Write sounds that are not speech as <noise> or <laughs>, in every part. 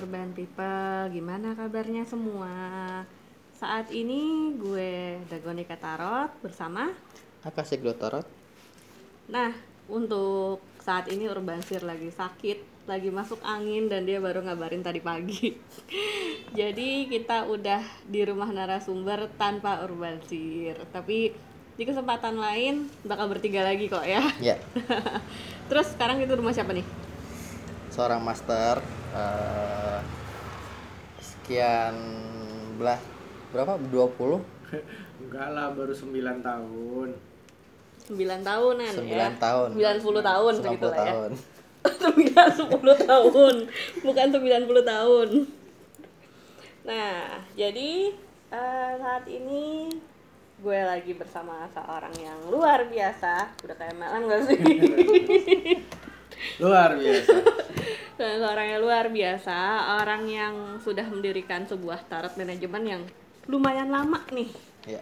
Urban People, gimana kabarnya semua? Saat ini gue Dagonika Tarot bersama Akasih Glotorot Nah, untuk saat ini Urban Sir lagi sakit, lagi masuk angin dan dia baru ngabarin tadi pagi. <laughs> Jadi kita udah di rumah narasumber tanpa Urban Sir. Tapi di kesempatan lain bakal bertiga lagi kok ya. Ya, <laughs> Terus sekarang itu rumah siapa nih? Seorang master eh, Sekian belah Berapa? 20? Enggak lah, baru 9 tahun. 9 tahunan 9 ya. tahun 90 tahun 90 segitu lah ya. tahun <laughs> 9 10 tahun, bukan 90 tahun. Nah, jadi eh, saat ini gue lagi bersama seorang yang luar biasa. Udah kayak malam gak sih? <laughs> Luar biasa. Seorang yang luar biasa, orang yang sudah mendirikan sebuah tarot manajemen yang lumayan lama nih. Ya,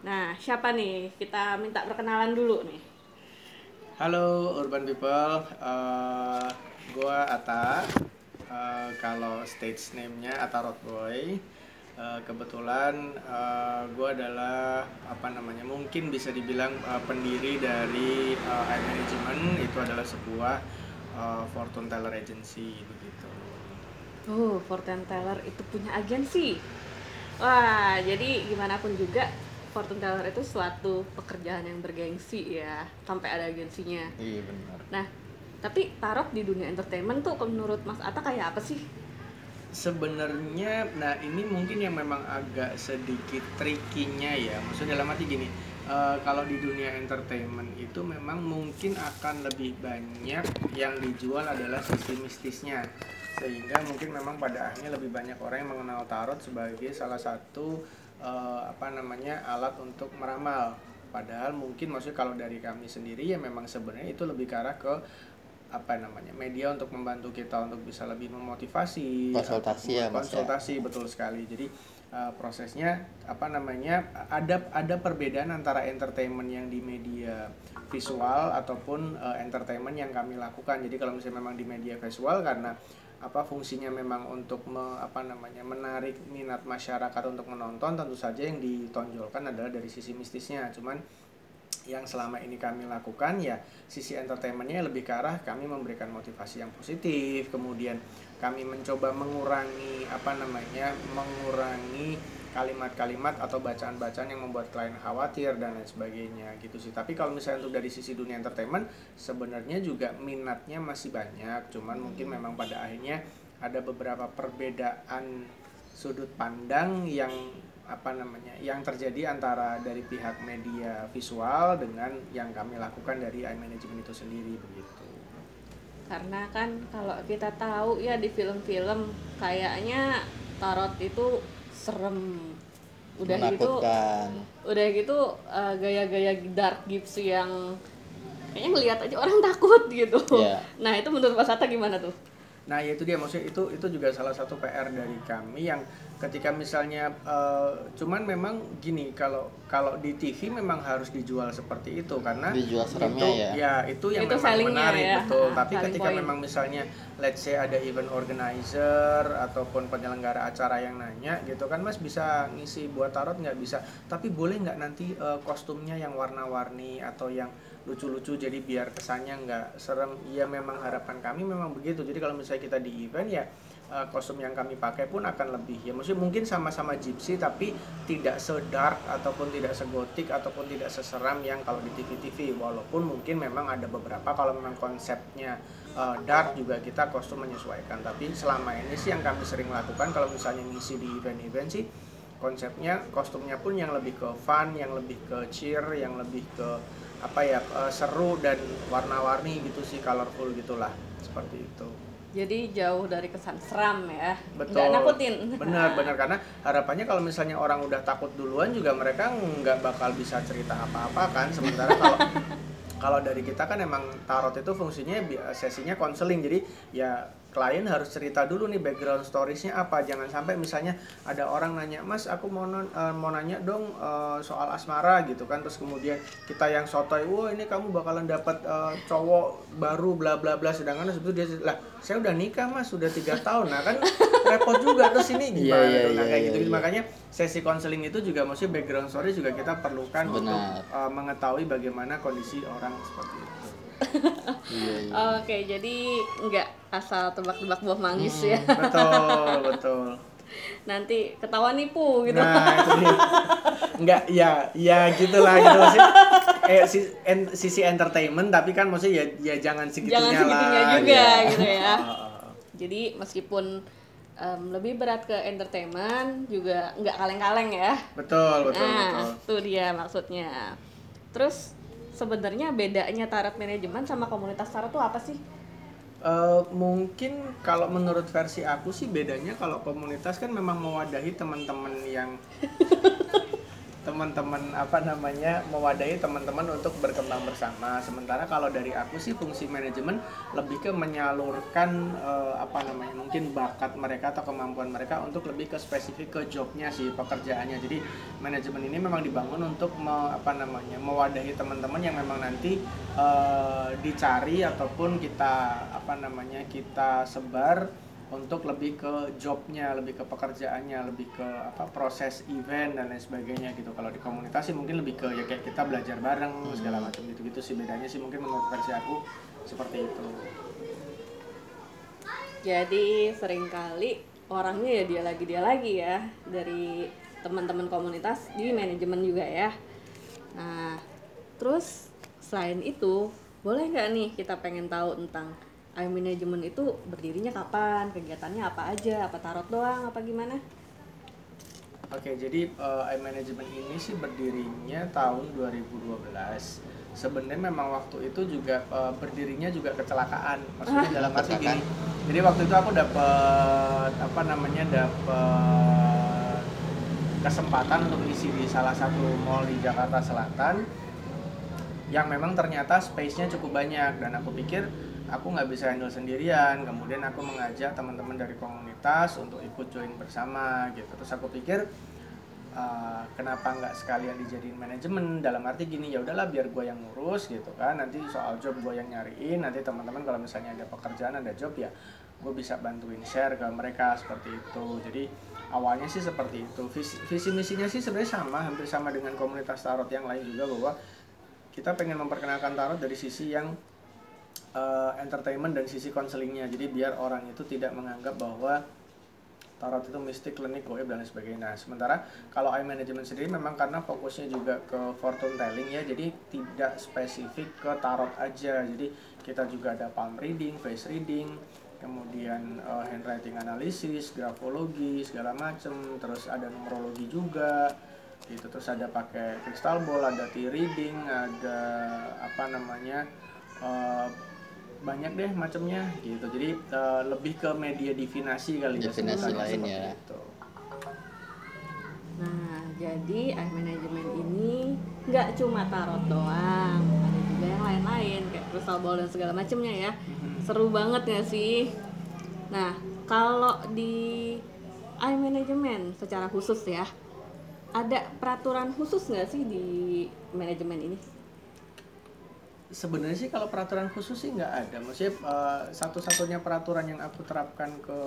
Nah, siapa nih? Kita minta perkenalan dulu nih. Halo Urban People, eh gua Ata. Eh, kalau stage name-nya Ata Boy. Eh, kebetulan eh, gua adalah apa namanya? Mungkin bisa dibilang eh, pendiri dari eh, Eye Management. Itu adalah sebuah eh, fortune teller agency begitu. Oh, Fortune Teller itu punya agensi. Wah, jadi gimana pun juga Fortune Teller itu suatu pekerjaan yang bergengsi ya, sampai ada agensinya. iya benar Nah, tapi tarot di dunia entertainment tuh menurut Mas Ata kayak apa sih? Sebenarnya, nah ini mungkin yang memang agak sedikit trikinya ya. Maksudnya dalam arti gini, eh, kalau di dunia entertainment itu memang mungkin akan lebih banyak yang dijual adalah sisi mistisnya. Sehingga mungkin memang pada akhirnya lebih banyak orang yang mengenal tarot sebagai salah satu eh, apa namanya alat untuk meramal. Padahal mungkin maksudnya kalau dari kami sendiri ya memang sebenarnya itu lebih ke arah ke apa namanya media untuk membantu kita untuk bisa lebih memotivasi Konsultasi ya, ya? konsultasi betul sekali. Jadi uh, prosesnya apa namanya ada ada perbedaan antara entertainment yang di media visual ataupun uh, entertainment yang kami lakukan. Jadi kalau misalnya memang di media visual karena apa fungsinya memang untuk me- apa namanya menarik minat masyarakat untuk menonton tentu saja yang ditonjolkan adalah dari sisi mistisnya. Cuman yang selama ini kami lakukan ya sisi entertainmentnya lebih ke arah kami memberikan motivasi yang positif kemudian kami mencoba mengurangi apa namanya mengurangi kalimat-kalimat atau bacaan-bacaan yang membuat klien khawatir dan lain sebagainya gitu sih. Tapi kalau misalnya untuk dari sisi dunia entertainment sebenarnya juga minatnya masih banyak cuman mungkin memang pada akhirnya ada beberapa perbedaan sudut pandang yang apa namanya yang terjadi antara dari pihak media visual dengan yang kami lakukan dari eye management itu sendiri begitu. Karena kan kalau kita tahu ya di film-film kayaknya tarot itu serem. Udah gitu udah gitu eh, gaya-gaya dark gypsy yang kayaknya ngelihat aja orang <laughs> takut gitu. Iya. Nah, itu menurut Mas Ata gimana tuh? Nah ya itu dia maksudnya itu itu juga salah satu PR dari kami yang ketika misalnya eh, cuman memang gini kalau kalau di TV memang harus dijual seperti itu karena Dijual itu, ya. itu yang Itu memang menarik ya. betul Ha, <laughs> tapi ketika point. memang misalnya let's say ada event organizer ataupun penyelenggara acara yang nanya gitu kan mas bisa ngisi buat tarot nggak bisa tapi boleh nggak nanti eh, kostumnya yang warna-warni atau yang lucu-lucu jadi biar kesannya nggak serem. Iya memang harapan kami memang begitu. Jadi kalau misalnya kita di event ya eh, kostum yang kami pakai pun akan lebih ya maksudnya mungkin sama-sama gypsy tapi tidak sedark ataupun tidak segotik ataupun tidak seseram yang kalau di TV-TV walaupun mungkin memang ada beberapa kalau memang konsepnya eh, dark juga kita kostum menyesuaikan. Tapi selama ini sih yang kami sering lakukan kalau misalnya ngisi di event-event sih konsepnya kostumnya pun yang lebih ke fun yang lebih ke cheer yang lebih ke apa ya eh, seru dan warna-warni gitu sih colorful gitulah seperti itu Jadi jauh dari kesan seram ya. betul Nggak nakutin. benar benar karena harapannya kalau misalnya orang udah takut duluan juga mereka nggak bakal bisa cerita apa-apa kan sementara kalau <laughs> kalau dari kita kan emang tarot itu fungsinya sesinya konseling jadi ya klien harus cerita dulu nih background storiesnya apa jangan sampai misalnya ada orang nanya mas aku mau non- eh, mau nanya dong eh, soal asmara gitu kan terus kemudian kita yang sotoy wah ini kamu bakalan dapat eh, cowok baru bla bla bla sedangkan sebetulnya dia lah saya udah nikah mas sudah tiga tahun nah kan repot juga terus ini Iya, gimana iya, tuh? nah iya, kayak iya, gitu iya. makanya sesi konseling itu juga maksudnya background story juga kita perlukan untuk Benar. eh, mengetahui bagaimana kondisi orang seperti itu iya iya Oke, jadi nggak asal tebak-tebak buah manggis ya. betul betul Nanti ketahuan nipu gitu. Nah, itu dia. Enggak, ya, ya gitulah gitu maksudnya. Eh, si, en- sisi entertainment tapi kan maksudnya ya, ya jangan segitunya Jangan segitunya lah. juga gitu. gitu ya. Heeh. Jadi meskipun em, lebih berat ke entertainment juga nggak kaleng-kaleng ya. betul, betul, nah, betul. itu dia maksudnya. Terus sebenarnya bedanya tarot manajemen sama komunitas tarot tuh apa sih? Eh, mungkin kalau menurut versi aku sih bedanya kalau komunitas kan memang mewadahi teman-teman yang <laughs> teman-teman apa namanya mewadahi teman-teman untuk berkembang bersama. Sementara kalau dari aku sih fungsi manajemen lebih ke menyalurkan eh, apa namanya mungkin bakat mereka atau kemampuan mereka untuk lebih ke spesifik ke jobnya sih pekerjaannya. Jadi manajemen ini memang dibangun untuk me- apa namanya mewadahi teman-teman yang memang nanti eh, dicari ataupun kita apa namanya kita sebar untuk lebih ke jobnya, lebih ke pekerjaannya, lebih ke apa proses event dan lain sebagainya gitu. Kalau di komunitas sih mungkin lebih ke ya kayak kita belajar bareng segala macam gitu-gitu sih bedanya sih mungkin menurut versi aku seperti itu. Jadi sering kali orangnya ya dia lagi dia lagi ya dari teman-teman komunitas di manajemen juga ya. Nah, terus selain itu boleh nggak nih kita pengen tahu tentang I manajemen itu berdirinya kapan, kegiatannya apa aja, apa tarot doang, apa gimana? Oke, jadi eh, iManagement ini sih berdirinya tahun 2012. Sebenarnya memang waktu itu juga eh, berdirinya juga kecelakaan. Maksudnya dalam arti gini. Jadi waktu itu aku dapat apa namanya dapat kesempatan untuk isi di salah satu mall di Jakarta Selatan yang memang ternyata space-nya cukup banyak dan aku pikir aku nggak bisa handle sendirian. Kemudian aku mengajak teman-teman dari komunitas untuk ikut join bersama gitu. Terus aku pikir uh, kenapa nggak sekalian dijadiin manajemen? Dalam arti gini ya udahlah biar gue yang ngurus gitu kan. Nanti soal job gue yang nyariin nanti teman-teman kalau misalnya ada pekerjaan ada job ya gue bisa bantuin share ke mereka seperti itu. Jadi awalnya sih seperti itu. Visi, visi misinya sih sebenarnya sama hampir sama dengan komunitas tarot yang lain juga bahwa kita pengen memperkenalkan tarot dari sisi yang uh, entertainment dan sisi konselingnya jadi biar orang itu tidak menganggap bahwa tarot itu mistik, klinik, goib dan sebagainya. Nah, sementara kalau eye management sendiri memang karena fokusnya juga ke fortune telling ya, jadi tidak spesifik ke tarot aja. Jadi kita juga ada palm reading, face reading, kemudian uh, handwriting analysis, grafologi segala macem, terus ada numerologi juga gitu terus ada pakai crystal ball ada tea reading ada apa namanya uh, banyak deh macamnya gitu jadi uh, lebih ke media divinasi kali ya Divinasi sebutannya lain ya. itu. Nah, jadi eye management ini nggak cuma tarot doang, ada juga yang lain-lain kayak crystal ball dan segala macamnya ya. Seru banget ya sih. Nah, kalau di eye management secara khusus ya, ada peraturan khusus nggak sih di manajemen ini? Sebenarnya sih kalau peraturan khusus sih nggak ada. Maksudnya uh, satu-satunya peraturan yang aku terapkan ke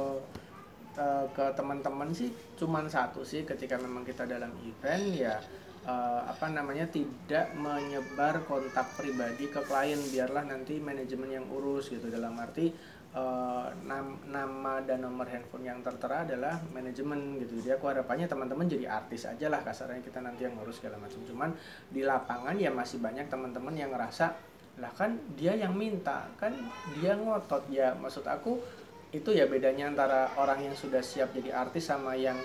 uh, ke teman-teman sih cuman satu sih ketika memang kita dalam event ya uh, apa namanya tidak menyebar kontak pribadi ke klien. Biarlah nanti manajemen yang urus gitu. Dalam arti uh, nam- nama dan nomor handphone yang tertera adalah manajemen gitu. Jadi aku harapannya teman-teman jadi artis aja lah kasarnya kita nanti yang ngurus segala macam. Cuman di lapangan ya masih banyak teman-teman yang ngerasa lah kan dia yang minta kan dia ngotot. Ya maksud aku itu ya bedanya antara orang yang sudah siap jadi artis sama yang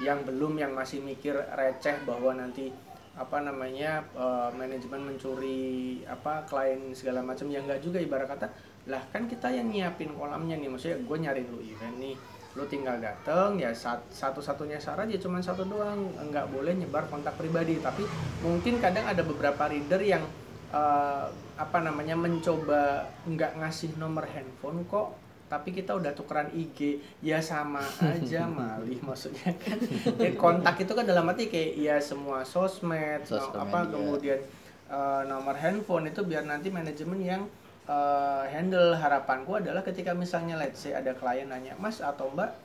yang belum yang masih mikir receh bahwa nanti apa namanya eh, manajemen mencuri apa klien segala macam. Yang enggak juga ibarat kata lah kan kita yang nyiapin kolamnya nih. Maksudnya gue nyari lu event nih lu tinggal dateng ya sat- satu-satunya syarat ya cuma satu doang. Nggak boleh nyebar kontak pribadi. Tapi mungkin kadang ada beberapa reader yang eh, apa namanya mencoba nggak ngasih nomor handphone kok tapi kita udah tukeran IG ya sama aja <laughs> malih maksudnya kan ya, kontak itu kan dalam arti kayak ya semua sosmed, Sosial apa media. kemudian eh, nomor handphone itu biar nanti manajemen yang eh, handle harapanku adalah ketika misalnya let's say ada klien nanya mas atau mbak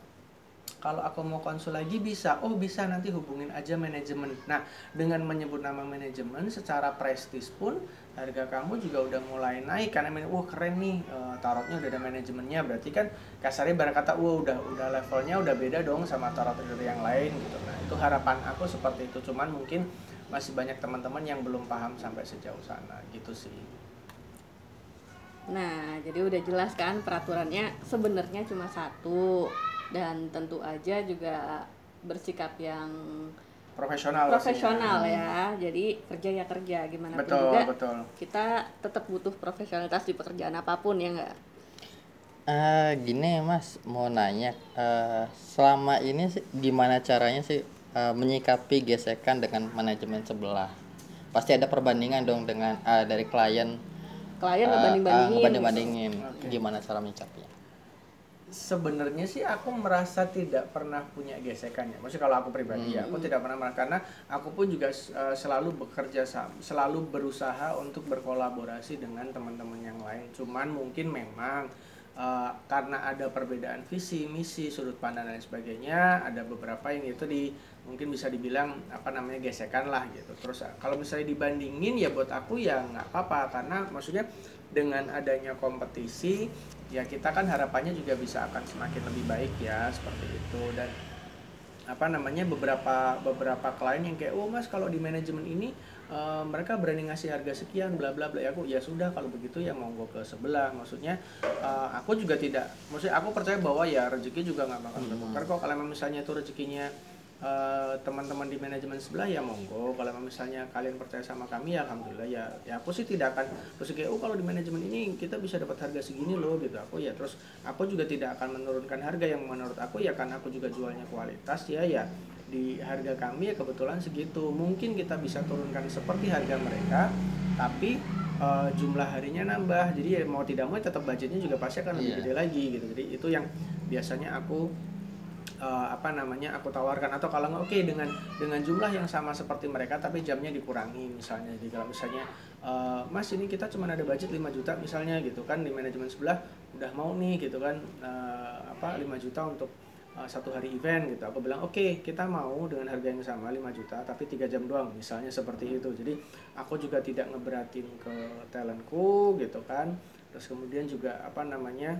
kalau aku mau konsul lagi bisa. Oh bisa nanti hubungin aja manajemen. Nah dengan menyebut nama manajemen secara prestis pun harga kamu juga udah mulai naik. Karena wah keren nih eh, tarotnya udah ada manajemennya. Berarti kan kasarnya barang kata wah udah udah levelnya udah beda dong sama tarot trader yang lain gitu. Nah itu harapan aku seperti itu. Cuman mungkin masih banyak teman-teman yang belum paham sampai sejauh sana. Gitu sih. Nah, jadi udah jelas kan peraturannya sebenarnya cuma satu dan tentu aja juga bersikap yang profesional profesional ya. Jadi kerja ya kerja gimana pun betul juga betul kita tetap butuh profesionalitas di pekerjaan apa pun ya enggak? Eh, gini mas mau nanya eh, selama ini sih gimana caranya sih eh, menyikapi gesekan dengan manajemen sebelah pasti ada perbandingan dong dengan eh, dari klien Klien eh, ngebanding-bandingin. eh, ngebanding-bandingin Oke. gimana cara menyikapinya sebenarnya sih aku merasa tidak pernah punya gesekan ya. Maksudnya kalau aku pribadi ya, aku tidak pernah merasa karena aku pun juga eh, selalu bekerja sama, selalu berusaha untuk berkolaborasi dengan teman-teman yang lain. Cuman mungkin memang eh, karena ada perbedaan visi, misi, sudut pandang dan sebagainya, ada beberapa yang itu di mungkin bisa dibilang apa namanya gesekan lah gitu. Terus eh, kalau misalnya dibandingin ya buat aku ya nggak apa-apa karena maksudnya dengan adanya kompetisi ya kita kan harapannya juga bisa akan semakin lebih baik ya seperti itu. Dan apa namanya beberapa beberapa klien yang kayak oh mas kalau di manajemen ini eh, mereka berani ngasih harga sekian bla bla bla. Ya aku ya sudah kalau begitu ya monggo ke sebelah. Maksudnya eh, aku juga tidak maksudnya aku percaya bahwa ya rezeki juga nggak bakal tertukar kok. Kalau misalnya itu rezekinya eh, teman-teman di manajemen sebelah ya monggo. Kalau misalnya kalian percaya sama kami ya alhamdulillah ya ya aku sih tidak akan terus kayak oh kalau di manajemen ini kita bisa dapat harga segini loh gitu. Aku ya terus aku juga tidak akan menurunkan harga. Yang menurut aku ya karena aku juga jualnya kualitas ya ya di harga kami ya kebetulan segitu. Mungkin kita bisa turunkan seperti harga mereka tapi eh, jumlah harinya nambah. Jadi ya mau tidak mau tetap budgetnya juga pasti akan lebih Iya. gede lagi gitu. Jadi itu yang biasanya aku eh, apa namanya aku tawarkan. Atau kalau nggak oke dengan dengan jumlah yang sama seperti mereka tapi jamnya dikurangi misalnya. Jadi kalau misalnya eh, mas ini kita cuma ada budget 5 juta misalnya gitu kan di manajemen sebelah udah mau nih gitu kan eh, apa 5 juta untuk satu hari event gitu. Aku bilang oke kita mau dengan harga yang sama 5 juta tapi tiga jam doang misalnya seperti itu. Jadi aku juga tidak ngeberatin ke talentku gitu kan. Terus kemudian juga apa namanya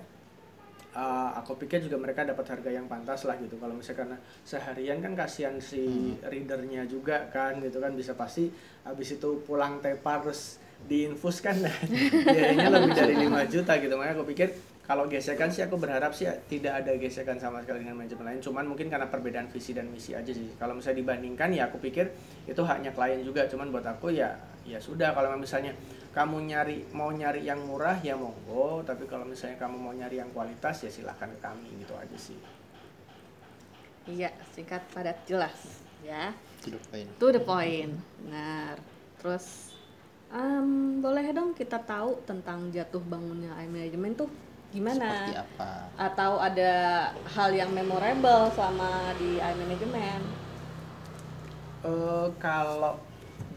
Uh, aku pikir juga mereka dapat harga yang pantas lah gitu. Kalau misalnya karena seharian kan kasihan si readernya juga kan gitu kan. Bisa pasti habis itu pulang tepar terus diinfus kan. <laughs> Biayanya lebih dari 5 juta gitu. Makanya aku pikir kalau gesekan sih aku berharap sih tidak ada gesekan sama sekali dengan manajemen lain. Cuman mungkin karena perbedaan visi dan misi aja sih. Kalau misalnya dibandingkan ya aku pikir itu haknya klien juga. Cuman buat aku ya ya sudah. Kalau misalnya kamu nyari mau nyari yang murah ya monggo tapi kalau misalnya kamu mau nyari yang kualitas ya silahkan ke kami gitu aja sih Iya, singkat padat jelas ya. to the point To the point. Benar. Terus em, boleh dong kita tahu tentang jatuh bangunnya I manajemen tuh gimana? seperti apa Atau ada hal yang memorable selama di I manajemen? Eh, kalau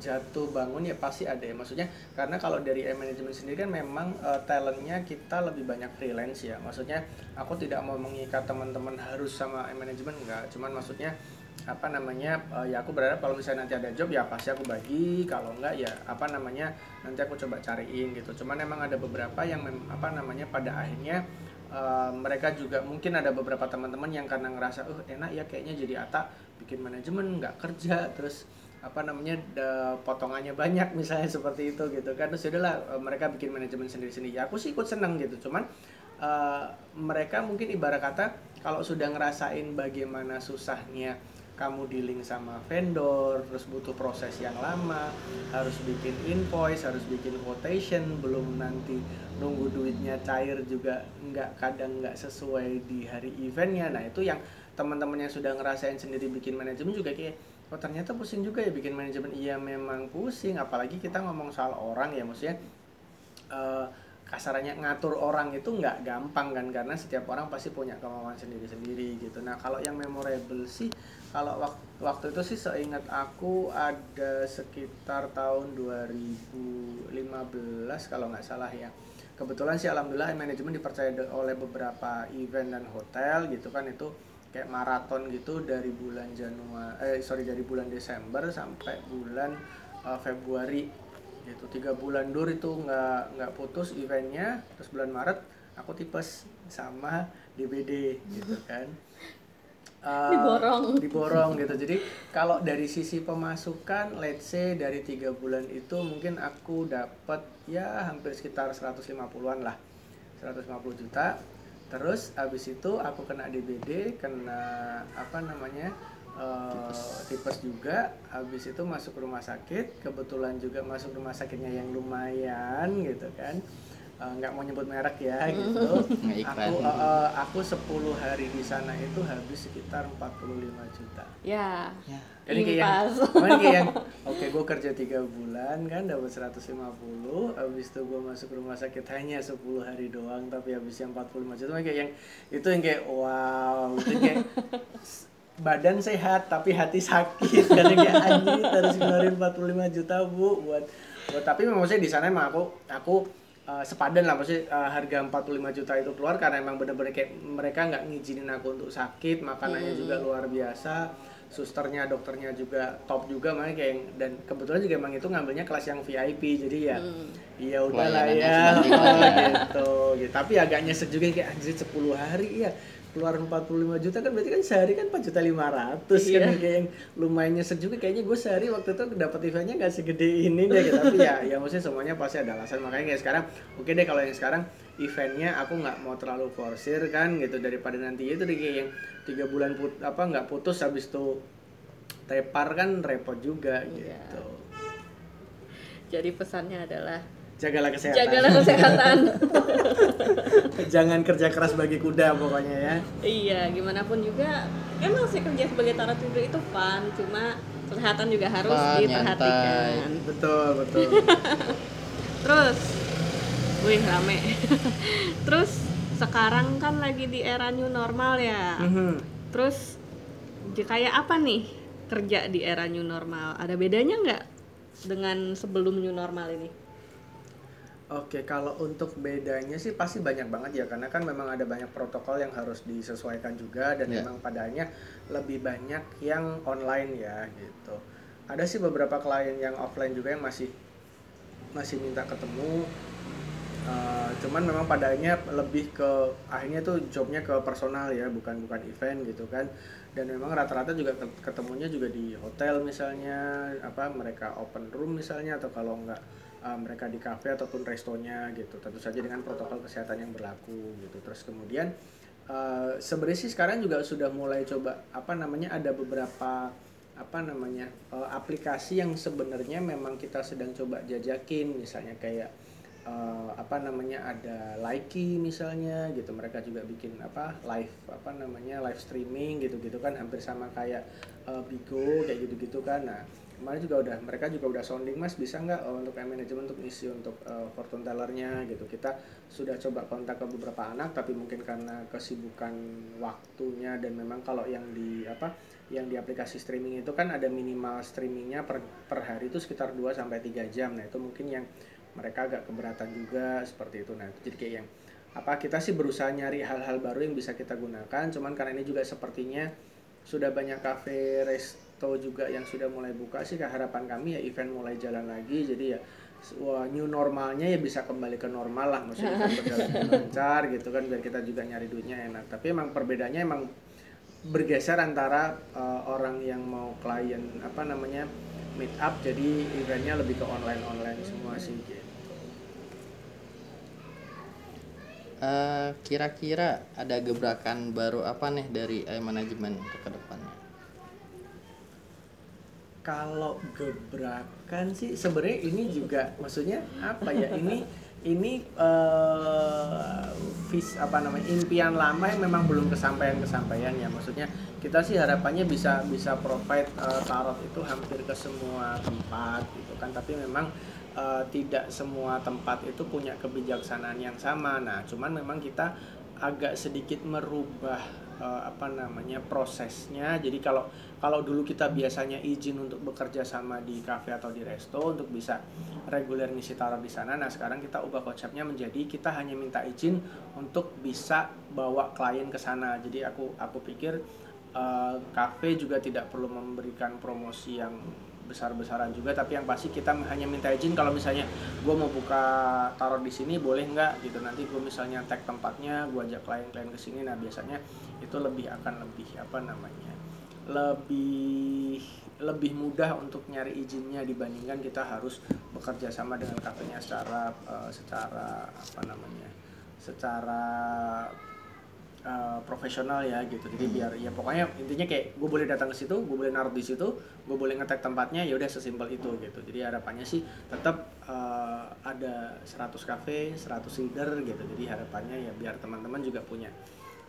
jatuh bangun ya pasti ada ya. Maksudnya karena kalau dari manajemen sendiri kan memang eh, talentnya kita lebih banyak freelance ya. Maksudnya aku tidak mau mengikat teman-teman harus sama manajemen enggak. Cuman maksudnya apa namanya eh, ya aku berharap kalau misalnya nanti ada job ya pasti aku bagi. Kalau enggak ya apa namanya nanti aku coba cariin gitu. Cuman emang ada beberapa yang mem- apa namanya pada akhirnya eh, mereka juga mungkin ada beberapa teman-teman yang karena ngerasa uh enak ya kayaknya jadi Ata bikin manajemen nggak kerja. Terus apa namanya da- potongannya banyak <laughs> misalnya seperti itu gitu kan. Terus yaudahlah eh, mereka bikin manajemen sendiri-sendiri. Ya aku sih ikut seneng gitu. Cuman eh, mereka mungkin ibarat kata kalau sudah ngerasain bagaimana susahnya kamu dealing sama vendor terus butuh proses yang lama harus bikin invoice harus bikin quotation belum nanti nunggu duitnya cair juga nggak kadang nggak sesuai di hari eventnya. Nah itu yang teman-teman yang sudah ngerasain sendiri bikin manajemen juga kayak oh ternyata pusing juga ya bikin manajemen iya memang pusing apalagi kita ngomong soal orang ya maksudnya eh, kasarannya ngatur orang itu nggak gampang kan karena setiap orang pasti punya kemauan sendiri-sendiri gitu. Nah kalau yang memorable sih kalau waktu, waktu itu sih seingat aku ada sekitar tahun 2015 kalau nggak salah ya. Kebetulan sih alhamdulillah manajemen dipercaya oleh beberapa event dan hotel gitu kan itu kayak maraton gitu dari bulan Januari eh sorry dari bulan Desember sampai bulan uh, Februari gitu. Tiga bulan dur itu nggak nggak putus eventnya terus bulan Maret aku tipes sama DBD gitu <laughs> kan. Uh, Diborong. diborong gitu. Jadi kalau dari sisi pemasukan let's say dari tiga bulan itu mungkin aku dapat ya hampir sekitar 150-an lah. 150 juta terus abis itu aku kena DBD kena apa namanya eh, tipes. juga. Habis itu masuk rumah sakit kebetulan juga masuk rumah sakitnya yang lumayan gitu kan Eh, nggak mau nyebut merek ya gitu <laughs> Nggak iklan. aku eh, eh, aku 10 hari di sana itu habis sekitar 45 juta Ya. Ya. jadi kayak yang, <laughs> kayak yang <laughs> oke gue kerja tiga bulan kan dapat 150 habis itu gue masuk rumah sakit hanya 10 hari doang tapi habisnya 45 juta kayak yang itu yang kayak wow itu kayak badan sehat tapi hati sakit karena kayak anjing harus ngeluarin 45 juta bu buat buat tapi memang maksudnya di sana emang aku aku uh, sepadan lah maksudnya uh, harga 45 juta itu keluar karena emang bener-bener kayak mereka nggak ngizinin aku untuk sakit makanannya juga luar biasa susternya dokternya juga top juga makanya kayak yang- dan kebetulan juga emang itu ngambilnya kelas yang VIP jadi ya iya udahlah Pelayanannya ya sebanding lah ya. gitu, gitu. Tapi agak nyesek juga kayak anjir 10 hari ya keluar 45 juta kan berarti kan sehari kan 4 juta 500 Iya. kan kayak yang lumayan nyesek juga kayaknya gue sehari waktu itu dapat eventnya nggak segede ini deh gitu. tapi ya ya maksudnya semuanya pasti ada alasan makanya kayak sekarang oke deh kalau yang sekarang eventnya aku nggak mau terlalu forsir kan gitu daripada nanti itu deh kayak yang tiga bulan put apa nggak putus habis itu tepar kan repot juga Iya. gitu Jadi pesannya adalah jagalah kesehatan jagalah kesehatan. <laughs> jangan kerja keras bagi kuda pokoknya ya iya, gimana pun juga emang sih kerja sebagai tarat tidur itu fun, cuma kesehatan juga harus Fun, diperhatikan. betul betul <laughs> Terus, wih rame. <laughs> Terus sekarang kan lagi di era new normal ya. Mhm. Terus j- kayak apa nih kerja di era new normal? Ada bedanya nggak dengan sebelum new normal ini? Oke, kalau untuk bedanya sih pasti banyak banget ya karena kan memang ada banyak protokol yang harus disesuaikan juga dan Ya. memang padanya lebih banyak yang online ya gitu. Ada sih beberapa klien yang offline juga yang masih masih minta ketemu. Uh, cuman memang padanya lebih ke akhirnya tuh jobnya ke personal ya bukan bukan event gitu kan dan memang rata-rata juga ket- ketemunya juga di hotel misalnya apa mereka open room misalnya atau kalau enggak uh, mereka di cafe ataupun restonya gitu. Tentu saja dengan protokol kesehatan yang berlaku gitu. Terus kemudian uh, sebenarnya sih sekarang juga sudah mulai coba apa namanya ada beberapa apa namanya uh, aplikasi yang sebenarnya memang kita sedang coba jajakin. Misalnya kayak uh, apa namanya ada Likee misalnya gitu. Mereka juga bikin apa live apa namanya live streaming gitu-gitu kan. Hampir sama kayak uh, Bigo kayak gitu-gitu kan. Nah kemarin juga udah mereka juga udah sounding mas bisa nggak uh, untuk manajemen untuk isi untuk uh, fortune tellernya? Gitu. Kita sudah coba kontak ke beberapa anak tapi mungkin karena kesibukan waktunya dan memang kalau yang di apa yang di aplikasi streaming itu kan ada minimal streamingnya per, per hari itu sekitar 2 sampai 3 jam. Nah itu mungkin yang mereka agak keberatan juga seperti itu. Nah jadi kayak yang apa kita sih berusaha nyari hal-hal baru yang bisa kita gunakan cuman karena ini juga sepertinya sudah banyak cafe resto juga yang sudah mulai buka sih harapan kami ya event mulai jalan lagi jadi ya wah, new normalnya ya bisa kembali ke normal lah. Maksudnya event <laughs> berjalan lancar gitu kan biar kita juga nyari duitnya enak. Tapi emang perbedaannya emang bergeser antara uh, orang yang mau klien apa namanya meet up jadi eventnya lebih ke online online semua sih gitu. Eh, kira-kira ada gebrakan baru apa nih dari eh, manajemen ke depannya? Kalau gebrakan sih sebenarnya ini juga maksudnya apa ya ini <laughs> ini eh vis apa namanya impian lama yang memang belum kesampaian kesampaian ya maksudnya kita sih harapannya bisa bisa provide eh, tarot itu hampir ke semua tempat gitu kan tapi memang eh, tidak semua tempat itu punya kebijaksanaan yang sama. Nah, cuman memang kita agak sedikit merubah eh, apa namanya prosesnya. Jadi kalau kalau dulu kita biasanya izin untuk bekerja sama di kafe atau di resto untuk bisa reguler ngisi taruh di sana. Nah, sekarang kita ubah konsepnya menjadi kita hanya minta izin untuk bisa bawa klien ke sana. Jadi aku aku pikir eh, kafe juga tidak perlu memberikan promosi yang besar-besaran juga tapi yang pasti kita hanya minta izin kalau misalnya gue mau buka taruh di sini boleh nggak? Gitu. Nanti gue misalnya tag tempatnya gue ajak klien-klien ke sini. Nah biasanya itu lebih akan lebih apa namanya lebih lebih mudah untuk nyari izinnya dibandingkan kita harus bekerja sama dengan kafenya secara eh, secara apa namanya secara eh, profesional ya gitu. Jadi biar ya pokoknya intinya kayak gue boleh datang ke situ gue boleh naruh di situ gue boleh ngetek tempatnya ya udah sesimpel itu gitu. Jadi harapannya sih tetap eh, ada 100 cafe 100 leader gitu. Jadi harapannya ya biar teman-teman juga punya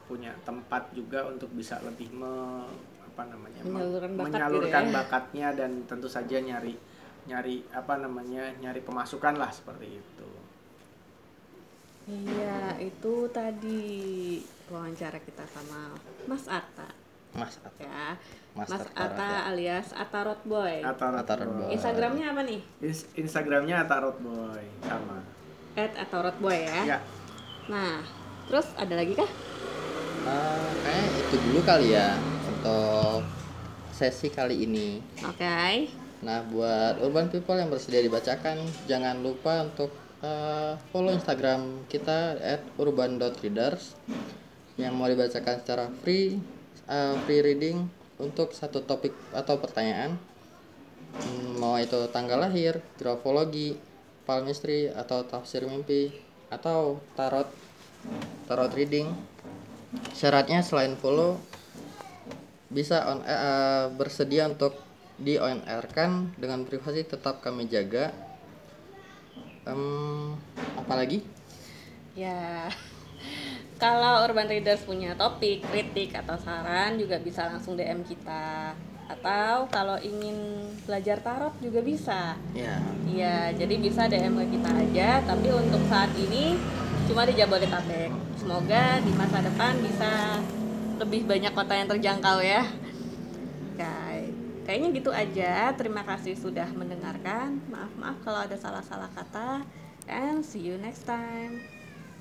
punya tempat juga untuk bisa lebih me, apa namanya me- Menyalurkan bakat gitu menyalurkan ya. bakatnya dan tentu saja nyari nyari apa namanya nyari pemasukan lah seperti itu. Iya, itu tadi wawancara kita sama Mas Atta Mas At- ya. Mas Mas Atta Raja. alias Atarot Boy. Atarot Boy. Boy. Instagramnya apa nih? Ins- Instagramnya Atarot Boy sama At Atarot Boy ya. ya Nah, terus ada lagi kah? Eh, kayaknya itu dulu kali ya untuk sesi kali ini. Oke. Nah, buat urban people yang bersedia dibacakan, jangan lupa untuk eh, follow Instagram kita @urban.readers yang mau dibacakan secara free, eh, free reading untuk satu topik atau pertanyaan. Hmm, mau itu tanggal lahir, grafologi, palmistry atau tafsir mimpi atau tarot tarot reading. Syaratnya selain follow bisa on eh, bersedia untuk di on air kan dengan privasi tetap kami jaga. Em, apalagi? Ya. Kalau Urban Readers punya topik, kritik atau saran juga bisa langsung DM kita. Atau kalau ingin belajar tarot juga bisa. Ya. Iya, jadi bisa DM ke kita aja, tapi untuk saat ini cuma di Jabodetabek. Semoga di masa depan bisa lebih banyak kota yang terjangkau ya. Kayaknya gitu aja. Terima kasih sudah mendengarkan. Maaf-maaf kalau ada salah-salah kata. And see you next time.